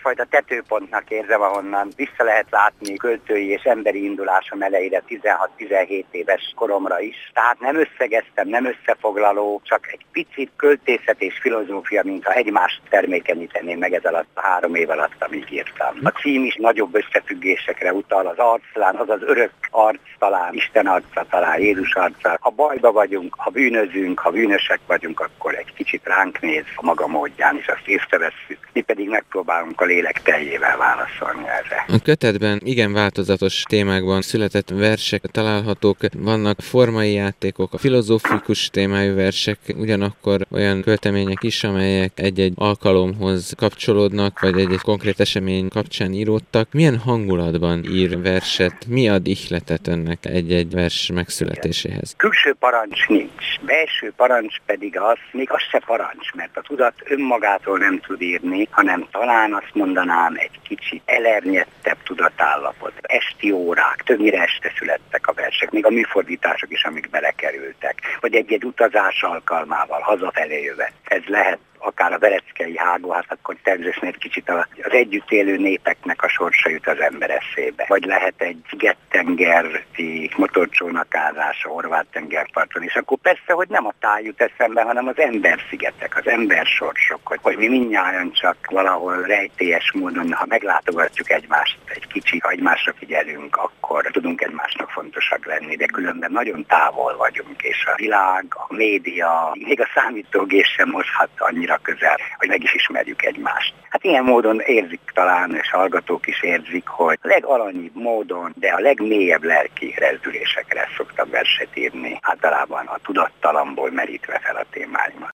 egyfajta tetőpontnak érzem, ahonnan vissza lehet látni költői és emberi indulásom elejére 16-17 éves koromra is. Tehát nem összegeztem, nem összefoglaló, csak egy picit költészet és filozófia, mintha egymást termékenyíteném meg ez alatt a három év alatt, amíg írtam. A cím is nagyobb összefüggésekre utal, az arclán, az az örök arc talán, Isten arca talán, Jézus arca. Ha bajba vagyunk, ha bűnözünk, ha bűnösek vagyunk, akkor egy kicsit ránk néz a maga módján, és azt észrevesszük. Mi pedig megpróbálunk a lélek teljével válaszolni erre. A kötetben igen változatos témákban született versek találhatók, vannak formai játékok, a filozófikus témájú versek, ugyanakkor olyan költemények is, amelyek egy-egy alkalomhoz kapcsolódnak, vagy egy-egy konkrét esemény kapcsán íródtak. Milyen hangulatban ír verset, mi ad ihletet önnek egy-egy vers megszületéséhez? Külső parancs nincs, belső parancs pedig az, még az se parancs, mert a tudat önmagától nem tud írni, hanem talán azt mondanám egy kicsit elernyedtebb tudatállapot. Esti órák, többnyire este születtek a versek, még a műfordítások is, amik belekerültek, vagy egy-egy utazás alkalmával hazafelé jövet. Ez lehet akár a vereckei hágó, hát akkor természetesen egy kicsit az együtt élő népeknek a sorsa jut az ember eszébe. Vagy lehet egy szigettengerti motorcsónakázása Horvát tengerparton, és akkor persze, hogy nem a táj jut eszembe, hanem az emberszigetek, az embersorsok, hogy, hogy mi mindnyáján csak valahol rejtélyes módon, ha meglátogatjuk egymást egy kicsit, ha egymásra figyelünk, akkor tudunk fontosak lenni, de különben nagyon távol vagyunk, és a világ, a média, még a számítógép sem hozhat annyira közel, hogy meg is ismerjük egymást. Hát ilyen módon érzik talán, és hallgatók is érzik, hogy a legalanyibb módon, de a legmélyebb lelki rezdülésekre szoktam verset írni, általában a tudattalamból merítve fel a témáimat.